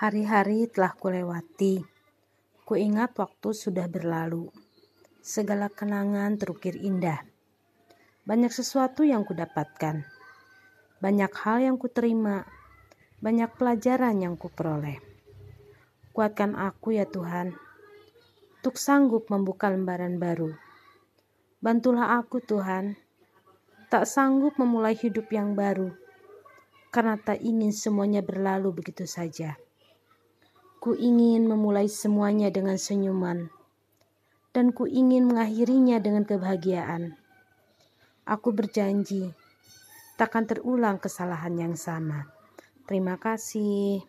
Hari-hari telah kulewati. Kuingat waktu sudah berlalu. Segala kenangan terukir indah. Banyak sesuatu yang kudapatkan. Banyak hal yang kuterima. Banyak pelajaran yang kuperoleh. Kuatkan aku ya Tuhan, untuk sanggup membuka lembaran baru. Bantulah aku Tuhan, tak sanggup memulai hidup yang baru, karena tak ingin semuanya berlalu begitu saja. Ku ingin memulai semuanya dengan senyuman, dan ku ingin mengakhirinya dengan kebahagiaan. Aku berjanji, takkan terulang kesalahan yang sama. Terima kasih.